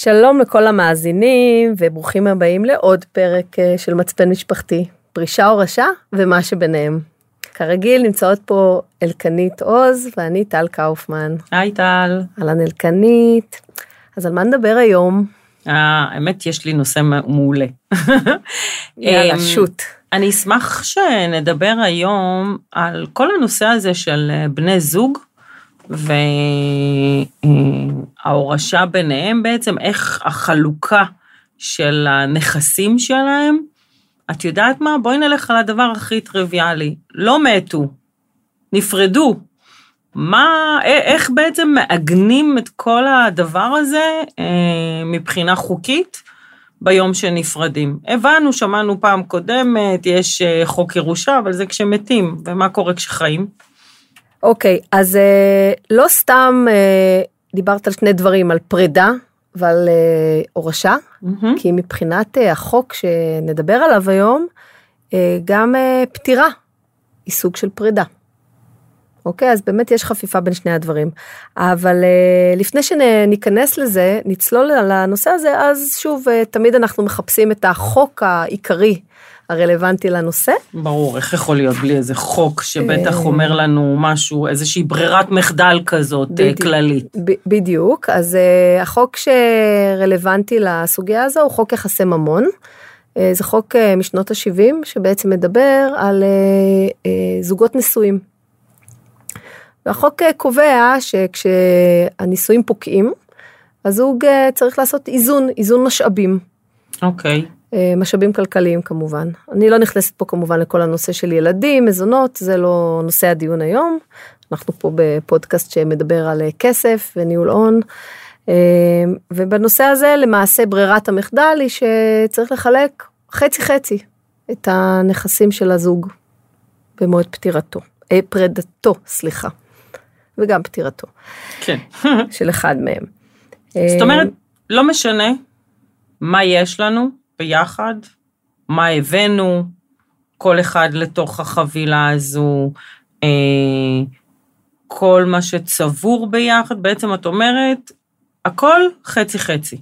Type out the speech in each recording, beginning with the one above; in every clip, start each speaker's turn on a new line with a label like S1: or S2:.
S1: שלום לכל המאזינים וברוכים הבאים לעוד פרק אה, של מצפן משפחתי, פרישה או רשע ומה שביניהם. כרגיל נמצאות פה אלקנית עוז ואני טל קאופמן.
S2: היי טל.
S1: אהלן אלקנית. אז על מה נדבר היום?
S2: אה, האמת יש לי נושא מעולה.
S1: יאללה,
S2: אמ,
S1: שוט.
S2: אני אשמח שנדבר היום על כל הנושא הזה של אה, בני זוג וההורשה ביניהם בעצם, איך החלוקה של הנכסים שלהם. את יודעת מה? בואי נלך על הדבר הכי טריוויאלי. לא מתו, נפרדו. מה, איך בעצם מעגנים את כל הדבר הזה אה, מבחינה חוקית ביום שנפרדים? הבנו, שמענו פעם קודמת, יש אה, חוק ירושה, אבל זה כשמתים, ומה קורה כשחיים?
S1: אוקיי, אז אה, לא סתם אה, דיברת על שני דברים, על פרידה ועל אה, הורשה,
S2: מהמם.
S1: כי מבחינת אה, החוק שנדבר עליו היום, אה, גם אה, פטירה היא סוג של פרידה. אוקיי, אז באמת יש חפיפה בין שני הדברים. אבל אה, לפני שניכנס לזה, נצלול על הנושא הזה, אז שוב, אה, תמיד אנחנו מחפשים את החוק העיקרי הרלוונטי לנושא.
S2: ברור, איך יכול להיות בלי איזה חוק שבטח
S1: אה.
S2: אומר לנו משהו, איזושהי ברירת מחדל כזאת אה,
S1: בדיוק.
S2: כללית.
S1: ב- בדיוק, אז uh, החוק שרלוונטי לסוגיה הזו הוא חוק יחסי ממון. Uh, זה חוק uh, משנות ה-70 שבעצם מדבר על זוגות נשואים. והחוק קובע שכשהנישואים פוקעים, הזוג צריך לעשות איזון, איזון משאבים.
S2: אוקיי.
S1: אה, משאבים כלכליים כמובן. אני לא נכנסת פה כמובן לכל הנושא של ילדים, מזונות, זה לא נושא הדיון היום. אנחנו פה בפודקאסט שמדבר על אה, כסף וניהול הון. אה, ובנושא הזה למעשה ברירת המחדל היא שצריך לחלק חצי חצי את הנכסים של הזוג במועד פטירתו, אה, פרידתו, סליחה, וגם פטירתו
S2: כן.
S1: של אחד מהם.
S2: זאת אומרת, לא משנה מה יש לנו ביחד, מה הבאנו, כל אחד לתוך החבילה הזו, אה, כל מה שצבור ביחד, בעצם את אומרת, הכל חצי חצי.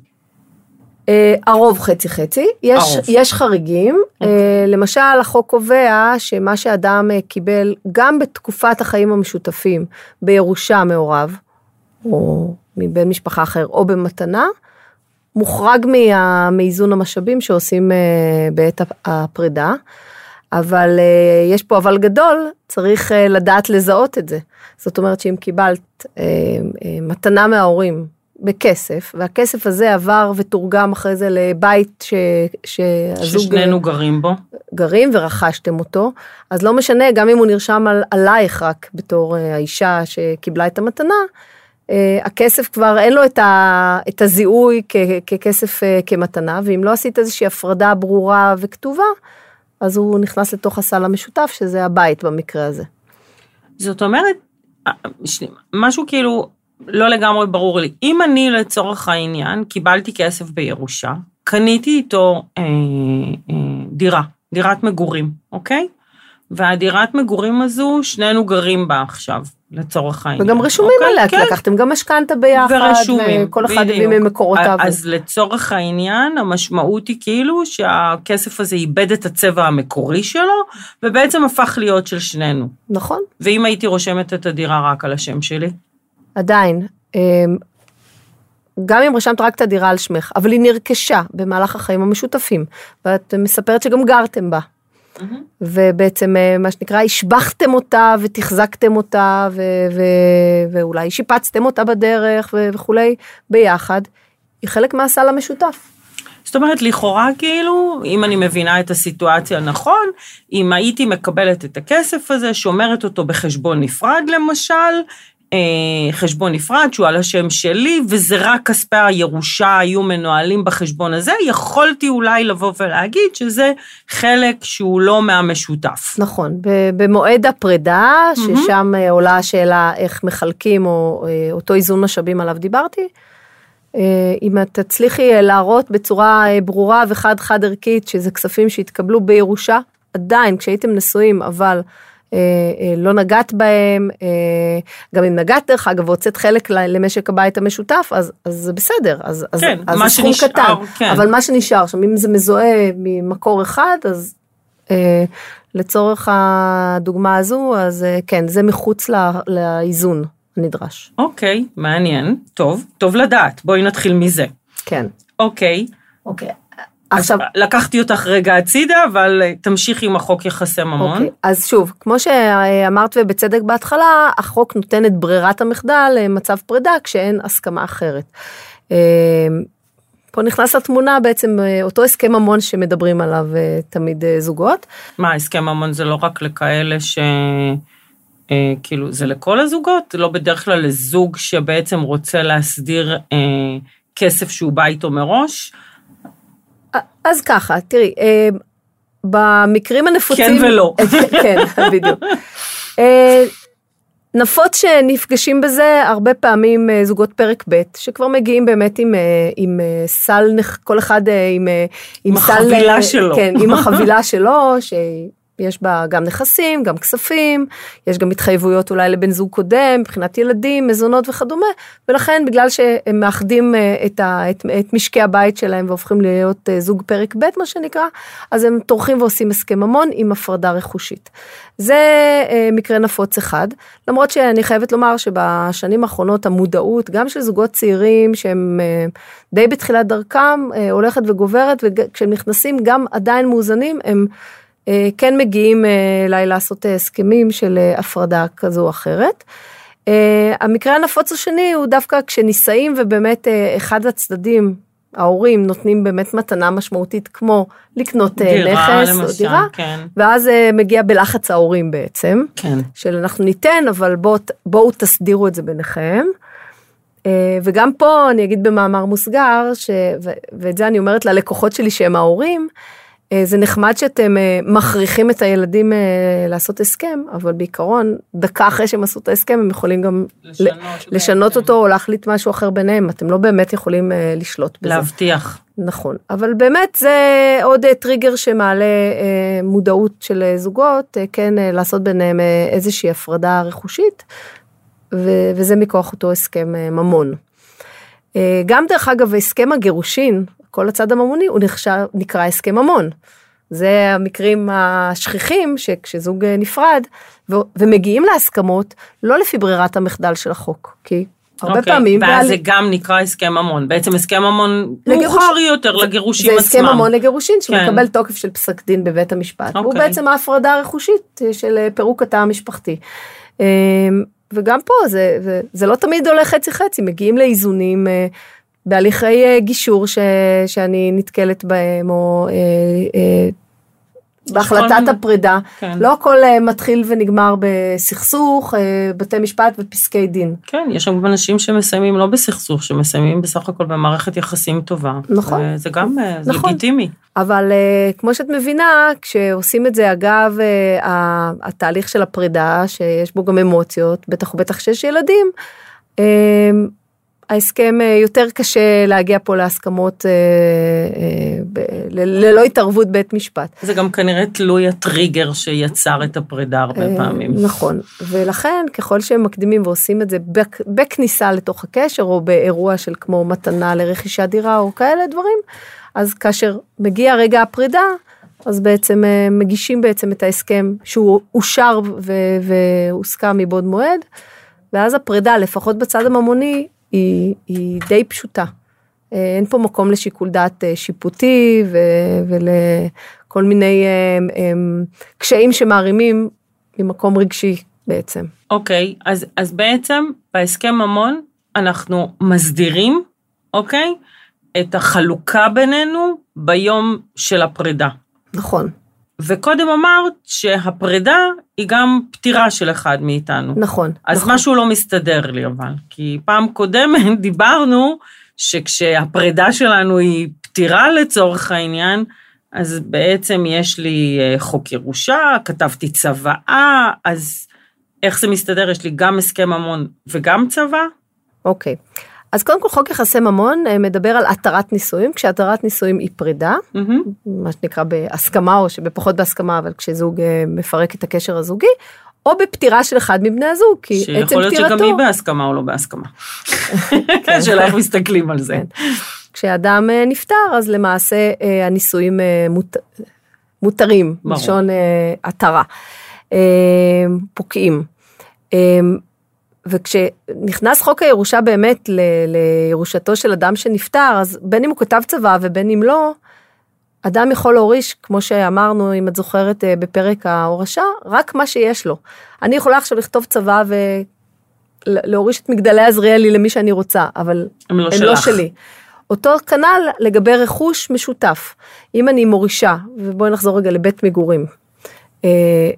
S1: אה, הרוב חצי חצי, יש,
S2: הרוב.
S1: יש חריגים, אה, למשל החוק קובע שמה שאדם אה, קיבל גם בתקופת החיים המשותפים בירושה מהוריו, או מבן משפחה אחר, או במתנה, מוחרג מה, מאיזון המשאבים שעושים אה, בעת הפ- הפרידה, אבל אה, יש פה אבל גדול, צריך אה, לדעת לזהות את זה. זאת אומרת שאם קיבלת מתנה מההורים בכסף, והכסף הזה עבר ותורגם אחרי זה לבית ש, שהזוג
S2: ששנינו גרים בו.
S1: גרים ורכשתם אותו, אז לא משנה, גם אם הוא נרשם על, עלייך רק בתור האישה שקיבלה את המתנה, הכסף כבר אין לו את, ה, את הזיהוי כ, ככסף אה, כמתנה, ואם לא עשית איזושהי הפרדה ברורה וכתובה, אז הוא נכנס לתוך הסל המשותף, שזה הבית במקרה הזה.
S2: זאת אומרת, אה, משהו כאילו לא לגמרי ברור לי. אם אני לצורך העניין קיבלתי כסף בירושה, קניתי איתו אה, אה, דירה, דירת מגורים, אוקיי? והדירת מגורים הזו, שנינו גרים בה עכשיו, לצורך העניין.
S1: וגם רשומים
S2: אוקיי?
S1: עליה, כי
S2: כן,
S1: לקחתם גם משכנתה ביחד,
S2: ורשומים,
S1: וכל אחד הביא. ממקורותיו.
S2: אז לצורך העניין, המשמעות היא כאילו שהכסף הזה איבד את הצבע המקורי שלו, ובעצם הפך להיות של שנינו.
S1: נכון,
S2: ואם הייתי רושמת את הדירה רק על השם שלי?
S1: עדיין, אמ, גם אם רשמת רק את הדירה על שמך, אבל היא נרכשה במהלך החיים המשותפים, ואת מספרת שגם גרתם בה. ובעצם אה, מה שנקרא השבחתם אותה ותחזקתם אותה ו- ו- ואולי שיפצתם אותה בדרך ו- וכולי ביחד, היא חלק מהסל המשותף.
S2: זאת אומרת, לכאורה כאילו, אם אני מבינה את הסיטואציה נכון, אם הייתי מקבלת את הכסף הזה, שומרת אותו בחשבון נפרד למשל, חשבון נפרד שהוא על השם שלי, וזה רק כספי הירושה היו מנוהלים בחשבון הזה, יכולתי אולי לבוא ולהגיד שזה חלק שהוא לא מהמשותף.
S1: נכון, במועד הפרידה, ששם אה, עולה השאלה איך מחלקים או אה, אותו איזון משאבים עליו דיברתי, אה, אם את תצליחי אה, להראות בצורה אה, ברורה וחד חד ערכית שזה כספים שהתקבלו בירושה, עדיין כשהייתם נשואים אבל אה, אה, אה, לא נגעת בהם, אה, גם אם נגעת דרך אגב והוצאת חלק למשק הבית המשותף, אז, אז זה בסדר, אז, אז,
S2: כן,
S1: זה סכום
S2: שנשאר,
S1: קטן,
S2: כן.
S1: אבל מה שנשאר שם, אם זה מזוהה ממקור אחד, אז אה, לצורך הדוגמה הזו, אז אה, כן, זה מחוץ ל- לאיזון הנדרש,
S2: אוקיי, מעניין. טוב, טוב לדעת. בואי נתחיל מזה.
S1: כן.
S2: אוקיי.
S1: אוקיי.
S2: עכשיו, לקחתי אותך רגע הצידה, אבל אה, תמשיכי עם החוק יחסי ממון.
S1: אוקיי, אז שוב, כמו שאמרת ובצדק בהתחלה, החוק נותן את ברירת המחדל למצב פרידה כשאין הסכמה אחרת. אה, פה נכנס לתמונה בעצם אה, אותו הסכם ממון שמדברים עליו אה, תמיד אה, זוגות.
S2: מה, הסכם ממון זה לא רק לכאלה ש... אה, כאילו, זה לכל הזוגות? לא בדרך כלל לזוג שבעצם רוצה להסדיר אה, כסף שהוא בא איתו מראש?
S1: אז ככה, תראי, אה, במקרים הנפוצים...
S2: כן ולא.
S1: כן, בדיוק. אה, נפוץ שנפגשים בזה הרבה פעמים אה, זוגות פרק ב', שכבר מגיעים באמת עם, עם סל, כל אחד עם, אה,
S2: עם
S1: סל...
S2: החבילה
S1: אה,
S2: שלו.
S1: כן, עם החבילה שלו, שיש בה גם נכסים, גם כספים, יש גם התחייבויות אולי לבן זוג קודם, מבחינת ילדים, מזונות וכדומה, ולכן בגלל שהם מאחדים אה, את, ה, את, את משקי הבית שלהם והופכים להיות אה, זוג פרק ב', מה שנקרא, אז הם טורחים ועושים הסכם ממון עם הפרדה רכושית. זה אה, מקרה נפוץ אחד, למרות שאני חייבת לומר שבשנים האחרונות המודעות, גם של זוגות צעירים שהם די בתחילת דרכם, הולכת וגוברת, וכשהם נכנסים גם עדיין מאוזנים, הם כן מגיעים אה, אליי לעשות אה, הסכמים של אה, הפרדה כזו או אחרת. אה, המקרה הנפוץ השני הוא דווקא כשנישאים ובאמת אה, אחד הצדדים, ההורים, נותנים באמת מתנה משמעותית כמו לקנות אה,
S2: דירה,
S1: נכס או
S2: למשל,
S1: דירה,
S2: כן.
S1: ואז אה, מגיע בלחץ ההורים בעצם,
S2: כן.
S1: של אנחנו ניתן, אבל בוא, בואו תסדירו את זה ביניכם. אה, וגם פה אני אגיד במאמר מוסגר, ש, ו, ואת זה אני אומרת ללקוחות שלי שהם ההורים, אה, זה נחמד שאתם אה, מכריחים את הילדים אה, לעשות הסכם, אבל בעיקרון, דקה אחרי שהם עשו את ההסכם, הם יכולים גם
S2: לשנות
S1: לשנות. אותו או להחליט משהו אחר ביניהם, אתם לא באמת יכולים אה, לשלוט בזה.
S2: להבטיח.
S1: נכון, אבל באמת זה עוד אה, טריגר שמעלה אה, מודעות של אה, זוגות, אה, כן אה, לעשות ביניהם אה, איזושהי הפרדה רכושית, ו- וזה מכוח אותו הסכם אה, ממון. אה, גם דרך אגב הסכם הגירושין, כל הצד הממוני, הוא נחשב, נקרא הסכם ממון. זה המקרים השכיחים שכשזוג אה, נפרד ו- ומגיעים להסכמות לא לפי ברירת המחדל של החוק, כי הרבה
S2: אוקיי,
S1: פעמים,
S2: ואז
S1: בעל-
S2: זה גם נקרא הסכם ממון. בעצם הסכם ממון
S1: לגירוש-
S2: מאוחר יותר לגירושים
S1: זה
S2: עצמם.
S1: הסכם ממון לגירושין שמקבל
S2: כן.
S1: תוקף של פסק דין בבית המשפט. הוא
S2: אוקיי.
S1: בעצם ההפרדה הרכושית אה, של אה, פירוק התא המשפחתי. אה, וגם פה זה, זה, זה לא תמיד הולך חצי חצי, מגיעים לאיזונים בהליכי אה, גישור ש, שאני נתקלת בהם, או אה, אה, בהחלטת הפרידה.
S2: כן.
S1: לא הכל מתחיל ונגמר בסכסוך, בתי משפט ופסקי דין.
S2: כן, יש שם אנשים שמסיימים לא בסכסוך, שמסיימים בסך הכל במערכת יחסים טובה.
S1: נכון.
S2: זה גם זה
S1: נכון.
S2: לגיטימי.
S1: אבל כמו שאת מבינה, כשעושים את זה אגב התהליך של הפרידה, שיש בו גם אמוציות, בטח ובטח שיש ילדים, ההסכם uh, יותר קשה להגיע פה להסכמות ב- ל- ללא התערבות בית משפט.
S2: זה גם כנראה תלוי הטריגר שיצר את הפרידה הרבה
S1: אה,
S2: פעמים.
S1: נכון, ולכן ככל שהם מקדימים ועושים את זה בכניסה לתוך הקשר, או באירוע של כמו מתנה לרכישת דירה או כאלה דברים, אז כאשר מגיע רגע הפרידה, אז בעצם אה, מגישים בעצם את ההסכם שהוא אושר והוסכם מבעוד מועד, ואז הפרידה, לפחות בצד הממוני, היא, היא די פשוטה. אה, אין פה מקום לשיקול דעת אה, שיפוטי ו- ולכל מיני אה, אה, קשיים שמערימים ממקום רגשי בעצם.
S2: אוקיי, אז, אז בעצם בהסכם ממון אנחנו מסדירים, אוקיי, את החלוקה בינינו ביום של הפרידה.
S1: נכון,
S2: וקודם אמרת שהפרידה היא גם פטירה של אחד מאיתנו.
S1: נכון.
S2: אז
S1: נכון.
S2: משהו לא מסתדר לי אבל, כי פעם קודמת דיברנו שכשהפרידה שלנו היא פטירה לצורך העניין, אז בעצם יש לי אה, חוק ירושה, כתבתי צוואה, אז איך זה מסתדר? יש לי גם הסכם ממון וגם צבא?
S1: אוקיי. אז קודם כל חוק יחסי ממון אה, מדבר על התרת נישואים, כשהתרת נישואים היא פרידה,
S2: מהמם.
S1: מה שנקרא בהסכמה או שבפחות בהסכמה, אבל כשזוג אה, מפרק את הקשר הזוגי, או בפטירה של אחד מבני הזוג, כי עצם
S2: שיכול להיות
S1: פטירתו,
S2: שגם היא בהסכמה או לא בהסכמה. השאלה איך מסתכלים על זה.
S1: כן. כשאדם אה, נפטר, אז למעשה הנישואים מות, מותרים,
S2: ברור.
S1: מלשון אה, התרה, פוקעים. וכשנכנס חוק הירושה באמת ל- לירושתו של אדם שנפטר, אז בין אם הוא כתב צוואה ובין אם לא, אדם יכול להוריש, כמו שאמרנו, אם את זוכרת אה, בפרק ההורשה, רק מה שיש לו. אני יכולה עכשיו לכתוב צוואה ולהוריש את מגדלי עזריאלי למי שאני רוצה, אבל
S2: הם לא
S1: הם
S2: שלך.
S1: לא שלי. אותו כנ"ל לגבי רכוש משותף. אם אני מורישה, ובואי נחזור רגע לבית מגורים, אה,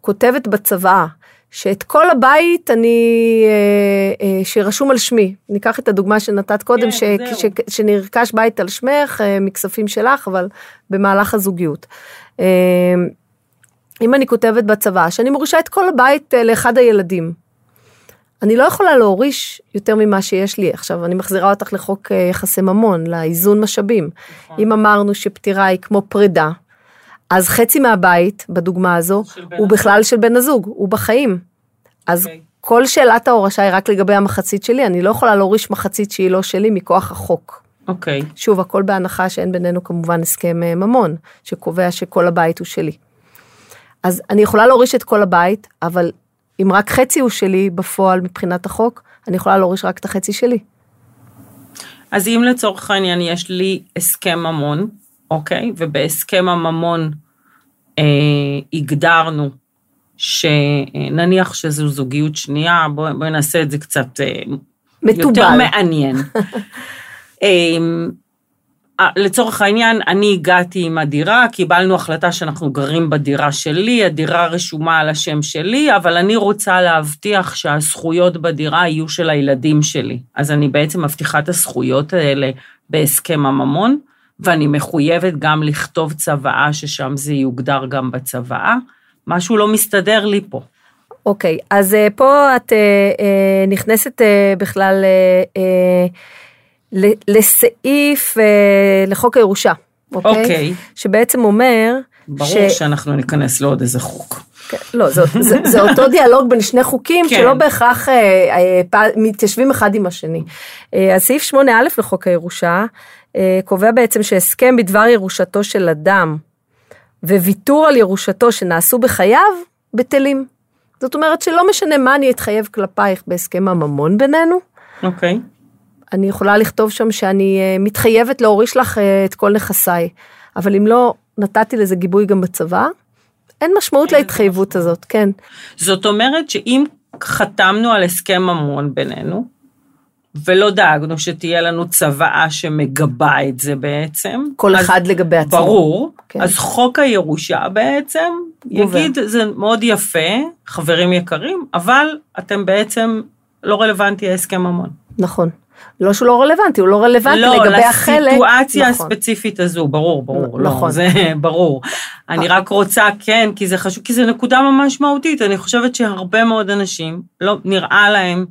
S1: כותבת בצוואה שאת כל הבית אני, אה, אה, שרשום על שמי, ניקח את הדוגמה שנתת קודם,
S2: כן,
S1: ש. ש, שנרכש בית על שמך אה, מכספים שלך, אבל במהלך הזוגיות. אה, אם אני כותבת בצוואה שאני מורישה את כל הבית אה, לאחד הילדים, אני לא יכולה להוריש יותר ממה שיש לי. עכשיו, אני מחזירה אותך לחוק יחסי ממון, לאיזון משאבים.
S2: נכון.
S1: אם אמרנו שפטירה היא כמו פרידה, אז חצי מהבית, בדוגמה הזו, הוא. בכלל של בן הזוג, הוא בחיים. אז
S2: אוקיי.
S1: כל שאלת ההורשה היא רק לגבי המחצית שלי, אני לא יכולה להוריש מחצית שהיא לא שלי מכוח החוק.
S2: אוקיי.
S1: שוב, הכל בהנחה שאין בינינו כמובן הסכם אה, ממון, שקובע שכל הבית הוא שלי. אז אני יכולה להוריש את כל הבית, אבל אם רק חצי הוא שלי בפועל מבחינת החוק, אני יכולה להוריש רק את החצי שלי.
S2: אז אם לצורך העניין יש לי הסכם ממון, אוקיי? ובהסכם הממון אה, הגדרנו שנניח שזו זוגיות שנייה, בואי בוא נעשה את זה קצת אה, יותר. מעניין. אה, אה, לצורך העניין, אני הגעתי עם הדירה, קיבלנו החלטה שאנחנו גרים בדירה שלי, הדירה רשומה על השם שלי, אבל אני רוצה להבטיח שהזכויות בדירה יהיו של הילדים שלי. אז אני בעצם מבטיחה את הזכויות האלה בהסכם הממון, ואני מחויבת גם לכתוב צוואה, ששם זה יוגדר גם בצוואה. משהו לא מסתדר לי פה.
S1: אוקיי, אז אה, פה את אה, אה, נכנסת אה, בכלל ל- לסעיף אה, לחוק הירושה, אוקיי?
S2: אוקיי.
S1: שבעצם אומר...
S2: ברור שאנחנו ניכנס לעוד איזה חוק.
S1: לא, זה, זה, זה אותו דיאלוג בין שני חוקים
S2: כן.
S1: שלא בהכרח אה, אה, מתיישבים אחד עם השני. אה, אז סעיף 8א לחוק הירושה אה, קובע בעצם שהסכם בדבר ירושתו של אדם וויתור על ירושתו שנעשו בחייו, בטלים. זאת אומרת שלא משנה מה אני אתחייב כלפייך בהסכם הממון בינינו,
S2: אוקיי.
S1: אני יכולה לכתוב שם שאני אה, מתחייבת להוריש לך אה, את כל נכסיי, אבל אם לא נתתי לזה גיבוי גם בצבא, אין משמעות
S2: אין
S1: להתחייבות הזאת, כן.
S2: זאת אומרת שאם חתמנו על הסכם ממון בינינו, ולא דאגנו שתהיה לנו צוואה שמגבה את זה בעצם.
S1: כל
S2: אז
S1: אחד לגבי עצמו.
S2: ברור.
S1: כן.
S2: אז חוק הירושה בעצם
S1: גובר.
S2: יגיד, זה מאוד יפה, חברים יקרים, אבל אתם בעצם לא רלוונטי ההסכם ממון.
S1: נכון. לא שהוא לא רלוונטי, הוא לא רלוונטי
S2: לא,
S1: לגבי החלק.
S2: לסיטואציה
S1: נכון.
S2: הספציפית הזו, ברור, ברור,
S1: נ-
S2: לא,
S1: נכון.
S2: זה ברור. אני רק רוצה, כן, כי זה חשוב, כי זו נקודה ממש מהותית, אני חושבת שהרבה מאוד אנשים, לא, נראה להם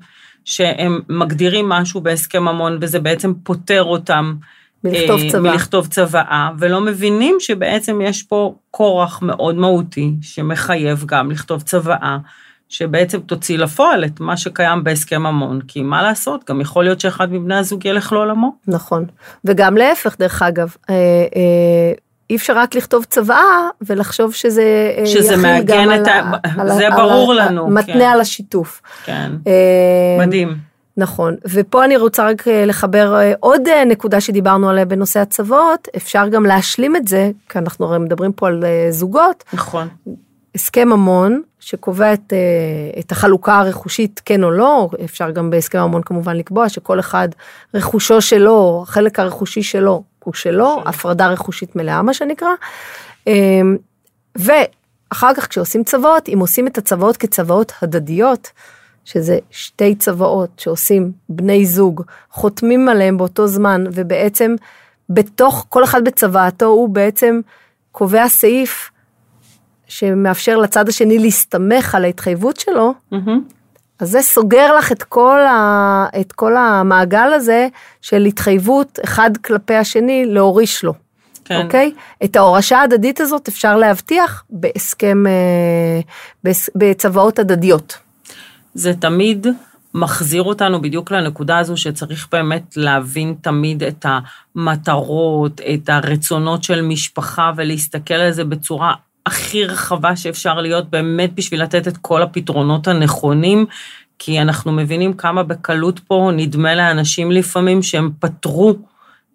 S2: שהם מגדירים משהו בהסכם ממון, וזה בעצם פוטר אותם.
S1: מלכתוב
S2: אה,
S1: צבא.
S2: מלכתוב צוואה, ולא מבינים שבעצם יש פה כורח מאוד מהותי, שמחייב גם לכתוב צוואה, שבעצם תוציא לפועל את מה שקיים בהסכם ממון, כי מה לעשות, גם יכול להיות שאחד מבני הזוג ילך לעולמו.
S1: נכון. וגם להפך, דרך אגב, אה, אה, אי אפשר רק לכתוב צוואה ולחשוב שזה אה,
S2: שזה
S1: יכיל גם
S2: את
S1: על
S2: ה-
S1: על
S2: זה
S1: על
S2: ברור
S1: ה-
S2: לנו,
S1: מתנה
S2: כן.
S1: על השיתוף.
S2: כן,
S1: אה,
S2: מדהים.
S1: נכון, ופה אני רוצה רק אה, לחבר אה, עוד נקודה שדיברנו עליה בנושא הצוואות, אפשר גם להשלים את זה, כי אנחנו הרי מדברים פה על זוגות,
S2: נכון.
S1: הסכם ממון שקובע את, אה, את החלוקה הרכושית כן או לא, אפשר גם בהסכם ממון כמובן לקבוע שכל אחד רכושו שלו, החלק הרכושי שלו הוא שלו, הפרדה רכושית מלאה מה שנקרא. אה, ואחר כך כשעושים צוואות, אם עושים את הצוואות כצוואות הדדיות, שזה שתי צוואות שעושים בני זוג, חותמים עליהם באותו זמן, ובעצם בתוך, כל אחד בצוואתו הוא בעצם קובע סעיף שמאפשר לצד השני להסתמך על ההתחייבות שלו,
S2: מהמם.
S1: אז זה סוגר לך את כל, ה, את כל המעגל הזה של התחייבות אחד כלפי השני להוריש לו.
S2: כן.
S1: אוקיי? את ההורשה ההדדית הזאת אפשר להבטיח בהסכם, אה, בצוואות הדדיות.
S2: זה תמיד מחזיר אותנו בדיוק לנקודה הזו שצריך באמת להבין תמיד את המטרות, את הרצונות של משפחה ולהסתכל על זה בצורה הכי רחבה שאפשר להיות באמת בשביל לתת את כל הפתרונות הנכונים, כי אנחנו מבינים כמה בקלות פה נדמה לאנשים לפעמים שהם פתרו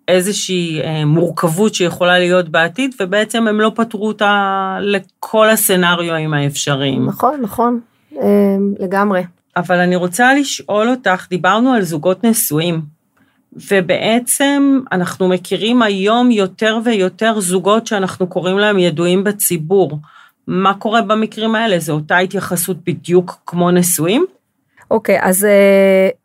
S2: איזושהי אה, מורכבות שיכולה להיות בעתיד, ובעצם הם לא פתרו אותה לכל הסצנריואים האפשריים.
S1: נכון, נכון, אה, לגמרי.
S2: אבל אני רוצה לשאול אותך, דיברנו על זוגות נשואים, ובעצם אנחנו מכירים היום יותר ויותר זוגות שאנחנו קוראים להם ידועים בציבור. מה קורה במקרים האלה? זו אותה התייחסות בדיוק כמו נשואים?
S1: אוקיי, אז אה,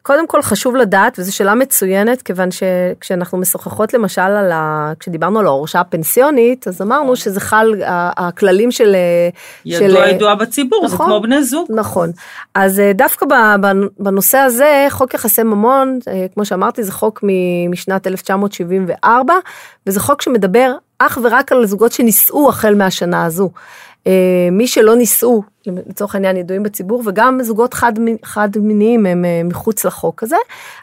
S1: קודם כל חשוב לדעת, וזו שאלה מצוינת, כיוון שכשאנחנו משוחחות למשל על ה... כשדיברנו על ההורשה הפנסיונית, אז אמרנו שזה חל, ה- הכללים של... אה,
S2: ידוע
S1: של-
S2: ידועה בציבור, זה
S1: נכון.
S2: כמו בני זוג.
S1: נכון. אז אה, דווקא ב- בנושא הזה, חוק יחסי ממון, אה, כמו שאמרתי, זה חוק מ- משנת 1974, וזה חוק שמדבר אך ורק על זוגות שנישאו החל מהשנה הזו. אה, מי שלא נישאו, לצורך העניין ידועים בציבור, וגם זוגות חד, חד מיניים הם אה, מחוץ לחוק הזה.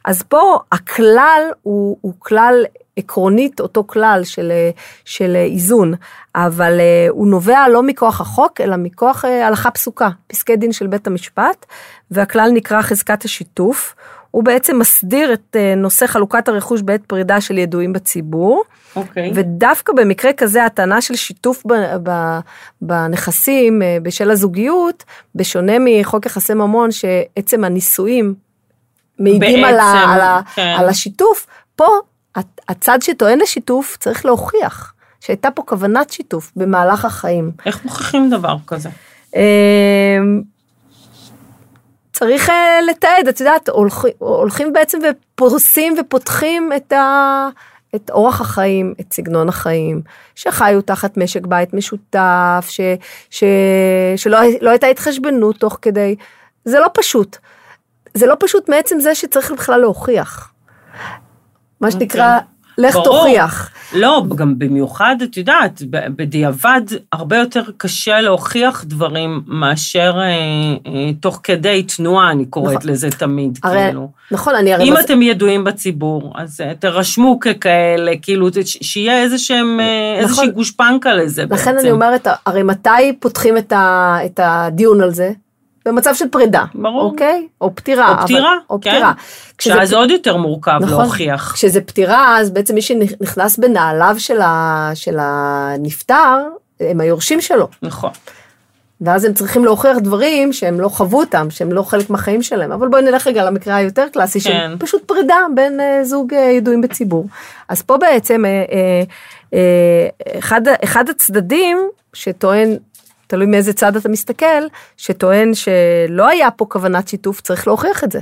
S1: אז פה הכלל הוא, הוא כלל עקרונית אותו כלל של, אה, של אה, איזון, אבל הוא נובע לא מכוח החוק, אלא מכוח הלכה פסוקה, פסקי דין של בית המשפט, והכלל נקרא חזקת השיתוף. הוא בעצם מסדיר את נושא חלוקת הרכוש בעת פרידה של ידועים בציבור.
S2: אוקיי.
S1: ודווקא במקרה כזה הטענה של שיתוף ב, ב, בנכסים אה, בשל הזוגיות, בשונה מחוק יחסי ממון שעצם הנישואים מעידים על, ה,
S2: בעצם,
S1: על, ה,
S2: כן.
S1: על השיתוף, פה הצ- הצד שטוען לשיתוף צריך להוכיח שהייתה פה כוונת שיתוף במהלך החיים.
S2: איך מוכיחים דבר כזה?
S1: אמ, צריך אה, לתעד, את יודעת, הולכים, הולכים בעצם ופורסים ופותחים את, ה, את אורח החיים, את סגנון החיים, שחיו תחת משק בית משותף, ש, ש, שלא לא הייתה התחשבנות תוך כדי, זה לא פשוט. זה לא פשוט מעצם זה שצריך בכלל להוכיח. מה שנקרא, לך.
S2: ברור.
S1: תוכיח.
S2: לא, גם במיוחד, את יודעת, בדיעבד הרבה יותר קשה להוכיח דברים מאשר אה, אה, תוך כדי תנועה, אני קוראת
S1: נכון.
S2: לזה תמיד,
S1: הרי,
S2: כאילו.
S1: נכון, אני הרי...
S2: אם
S1: מס-
S2: אתם ידועים בציבור, אז אה, תרשמו ככאלה, כאילו, שיהיה איזשהם, אה,
S1: נכון.
S2: איזושהי גושפנקה לזה בעצם.
S1: לכן אני אומרת, הרי מתי פותחים את, ה, את הדיון על זה? במצב של פרידה.
S2: ברור.
S1: אוקיי? או פטירה.
S2: או פטירה,
S1: אבל, או
S2: כן.
S1: פטירה. כשזה
S2: שאז עוד יותר מורכב
S1: נכון.
S2: להוכיח.
S1: כשזה פטירה, אז בעצם מי שנכנס בנעליו של, ה, של הנפטר, הם היורשים שלו.
S2: נכון.
S1: ואז הם צריכים להוכיח דברים שהם לא חוו אותם, שהם לא חלק מהחיים שלהם. אבל בואי נלך רגע למקרה היותר קלאסי,
S2: כן.
S1: של פשוט פרידה בין אה, זוג אה, ידועים בציבור. אז פה בעצם אה, אה, אה, אחד, אחד הצדדים שטוען, תלוי מאיזה צד אתה מסתכל, שטוען שלא היה פה כוונת שיתוף, צריך להוכיח את זה.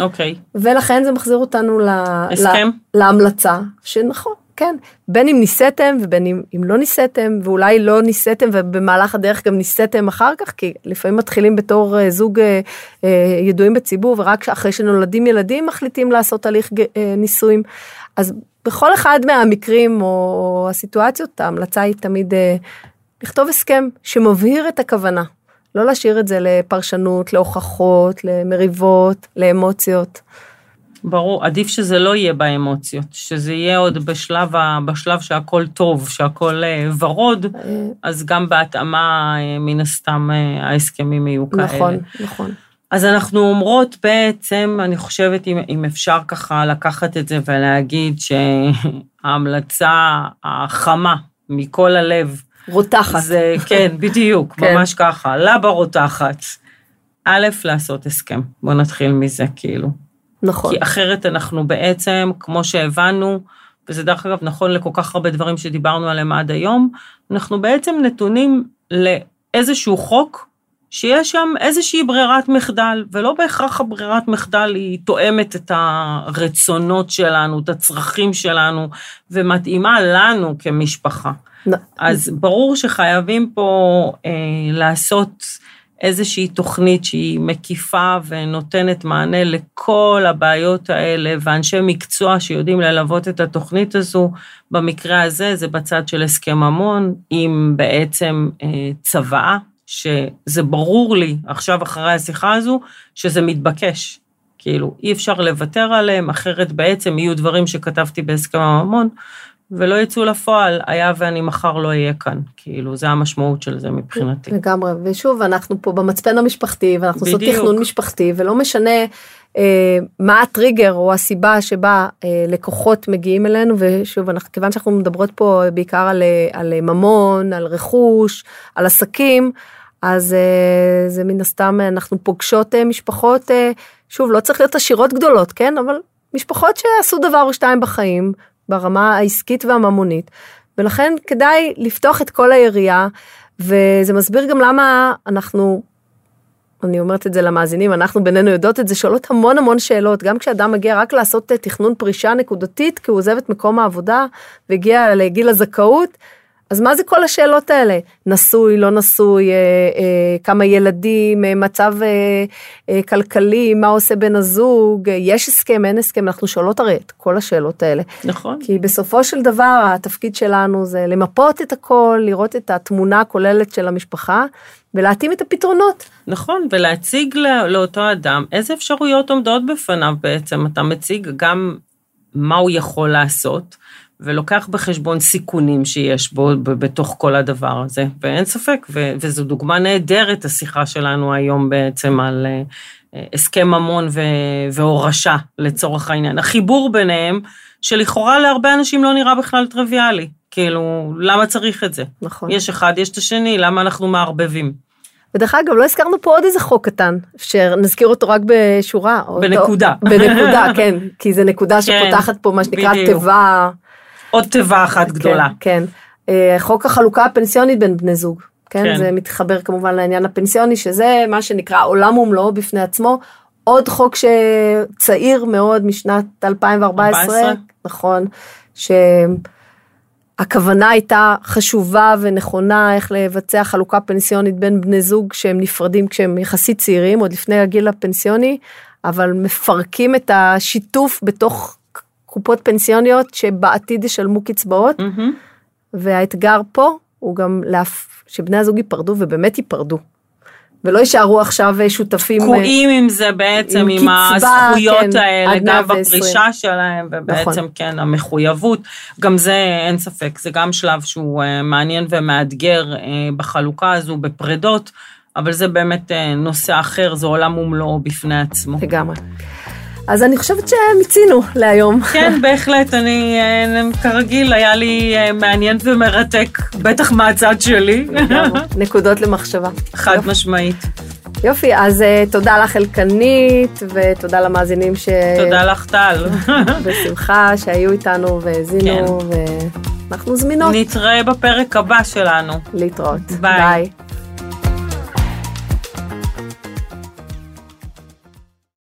S2: אוקיי.
S1: ולכן זה מחזיר אותנו ל,
S2: הסכם?
S1: ל, להמלצה, שנכון, כן, בין אם ניסיתם ובין אם, אם לא ניסיתם, ואולי לא ניסיתם ובמהלך הדרך גם ניסיתם אחר כך, כי לפעמים מתחילים בתור אה, זוג אה, אה, ידועים בציבור, ורק אחרי שנולדים ילדים מחליטים לעשות הליך אה, נישואים. אז בכל אחד מהמקרים או הסיטואציות, ההמלצה היא תמיד אה, לכתוב הסכם שמבהיר את הכוונה. לא להשאיר את זה לפרשנות, להוכחות, למריבות, לאמוציות.
S2: ברור, עדיף שזה לא יהיה באמוציות, שזה יהיה עוד בשלב, ה, בשלב שהכל טוב, שהכל אה, ורוד,
S1: אה,
S2: אז גם בהתאמה, אה, מן הסתם, ההסכמים יהיו כאלה.
S1: נכון, נכון.
S2: אז אנחנו אומרות בעצם, אני חושבת אם, אם אפשר ככה לקחת את זה ולהגיד שההמלצה החמה מכל הלב,
S1: רותחת.
S2: זה, כן, בדיוק,
S1: כן.
S2: ממש ככה, לבה רותחת. א', לעשות הסכם, בואו נתחיל מזה, כאילו.
S1: נכון.
S2: כי אחרת אנחנו בעצם, כמו שהבנו, וזה דרך אגב נכון לכל כך הרבה דברים שדיברנו עליהם עד היום, אנחנו בעצם נתונים לאיזשהו חוק שיש שם איזושהי ברירת מחדל, ולא בהכרח הברירת מחדל היא תואמת את הרצונות שלנו, את הצרכים שלנו, ומתאימה לנו כמשפחה. אז ברור שחייבים פה אה, לעשות איזושהי תוכנית שהיא מקיפה ונותנת מענה לכל הבעיות האלה, ואנשי מקצוע שיודעים ללוות את התוכנית הזו, במקרה הזה זה בצד של הסכם ממון, עם בעצם אה, צוואה, שזה ברור לי עכשיו אחרי השיחה הזו, שזה מתבקש. כאילו, אי אפשר לוותר עליהם, אחרת בעצם יהיו דברים שכתבתי בהסכם הממון, ולא יצאו לפועל, היה ואני מחר לא אהיה כאן. כאילו, זה המשמעות של זה מבחינתי.
S1: לגמרי, ושוב, אנחנו פה במצפן המשפחתי, ואנחנו עושות
S2: בדיוק.
S1: תכנון משפחתי, ולא משנה אה, מה הטריגר או הסיבה שבה אה, לקוחות מגיעים אלינו, ושוב, אנחנו, כיוון שאנחנו מדברות פה בעיקר על, אה, על ממון, על רכוש, על עסקים, אז אה, זה מן הסתם, אנחנו פוגשות אה, משפחות, אה, שוב, לא צריך להיות עשירות גדולות, כן? אבל משפחות שעשו דבר או שתיים בחיים, ברמה העסקית והממונית, ולכן כדאי לפתוח את כל היריעה, וזה מסביר גם למה אנחנו, אני אומרת את זה למאזינים, אנחנו בינינו יודעות את זה, שואלות המון המון שאלות, גם כשאדם מגיע רק לעשות אה, תכנון פרישה נקודתית, כי הוא עוזב את מקום העבודה והגיע לגיל הזכאות, אז מה זה כל השאלות האלה? נשוי, לא נשוי, אה, אה, כמה ילדים, אה, מצב אה, אה, כלכלי, מה עושה בן הזוג, אה, יש הסכם, אין הסכם, אנחנו שואלות הרי את כל השאלות האלה.
S2: נכון.
S1: כי בסופו של דבר התפקיד שלנו זה למפות את הכל, לראות את התמונה הכוללת של המשפחה ולהתאים את הפתרונות.
S2: נכון, ולהציג לא, לאותו אדם איזה אפשרויות עומדות בפניו בעצם. אתה מציג גם מה הוא יכול לעשות, ולוקח בחשבון סיכונים שיש בו בתוך כל הדבר הזה, ואין ספק, ו- וזו דוגמה נהדרת, השיחה שלנו היום בעצם על אה, הסכם ממון ו- והורשה לצורך העניין. החיבור ביניהם, שלכאורה להרבה אנשים לא נראה בכלל טריוויאלי. כאילו, למה צריך את זה?
S1: נכון.
S2: יש אחד, יש את השני, למה אנחנו מערבבים?
S1: ודרך אגב, לא הזכרנו פה עוד איזה חוק קטן, שנזכיר אותו רק בשורה.
S2: בנקודה.
S1: בנקודה, כן, כי זה נקודה
S2: כן,
S1: שפותחת פה מה שנקרא. תיבה.
S2: עוד תיבה אחת גדולה.
S1: כן, כן. חוק החלוקה הפנסיונית בין בני זוג. כן,
S2: כן.
S1: זה מתחבר כמובן לעניין הפנסיוני, שזה מה שנקרא עולם ומלואו בפני עצמו. עוד חוק שצעיר מאוד משנת 2014,
S2: 14?
S1: נכון, שהכוונה הייתה חשובה ונכונה איך לבצע חלוקה פנסיונית בין בני זוג שהם נפרדים כשהם יחסית צעירים, עוד לפני הגיל הפנסיוני, אבל מפרקים את השיתוף בתוך קופות פנסיוניות שבעתיד ישלמו קצבאות.
S2: מהמם.
S1: והאתגר פה הוא גם להפ... שבני הזוג ייפרדו ובאמת ייפרדו. ולא יישארו עכשיו שותפים.
S2: תקועים עם זה בעצם,
S1: עם
S2: עם
S1: קצבה,
S2: הזכויות
S1: כן,
S2: האלה, גם
S1: 120.
S2: בפרישה שלהם, ובעצם
S1: נכון.
S2: כן, המחויבות. גם זה, אין ספק, זה גם שלב שהוא אה, מעניין ומאתגר אה, בחלוקה הזו, בפרדות, אבל זה באמת אה, נושא אחר, זה עולם ומלואו בפני עצמו.
S1: לגמרי. אז אני חושבת שמיצינו להיום.
S2: כן, בהחלט, אני, אה, כרגיל, היה לי אה, מעניין ומרתק, בטח מהצד שלי.
S1: נקודות למחשבה.
S2: חד
S1: יופי.
S2: משמעית.
S1: יופי, אז uh, תודה לך אלקנית, ותודה למאזינים ש...
S2: תודה לך, טל.
S1: בשמחה שהיו איתנו והאזינו, ואנחנו זמינות
S2: נתראה בפרק הבא שלנו.
S1: להתראות.
S2: ביי.
S1: ביי.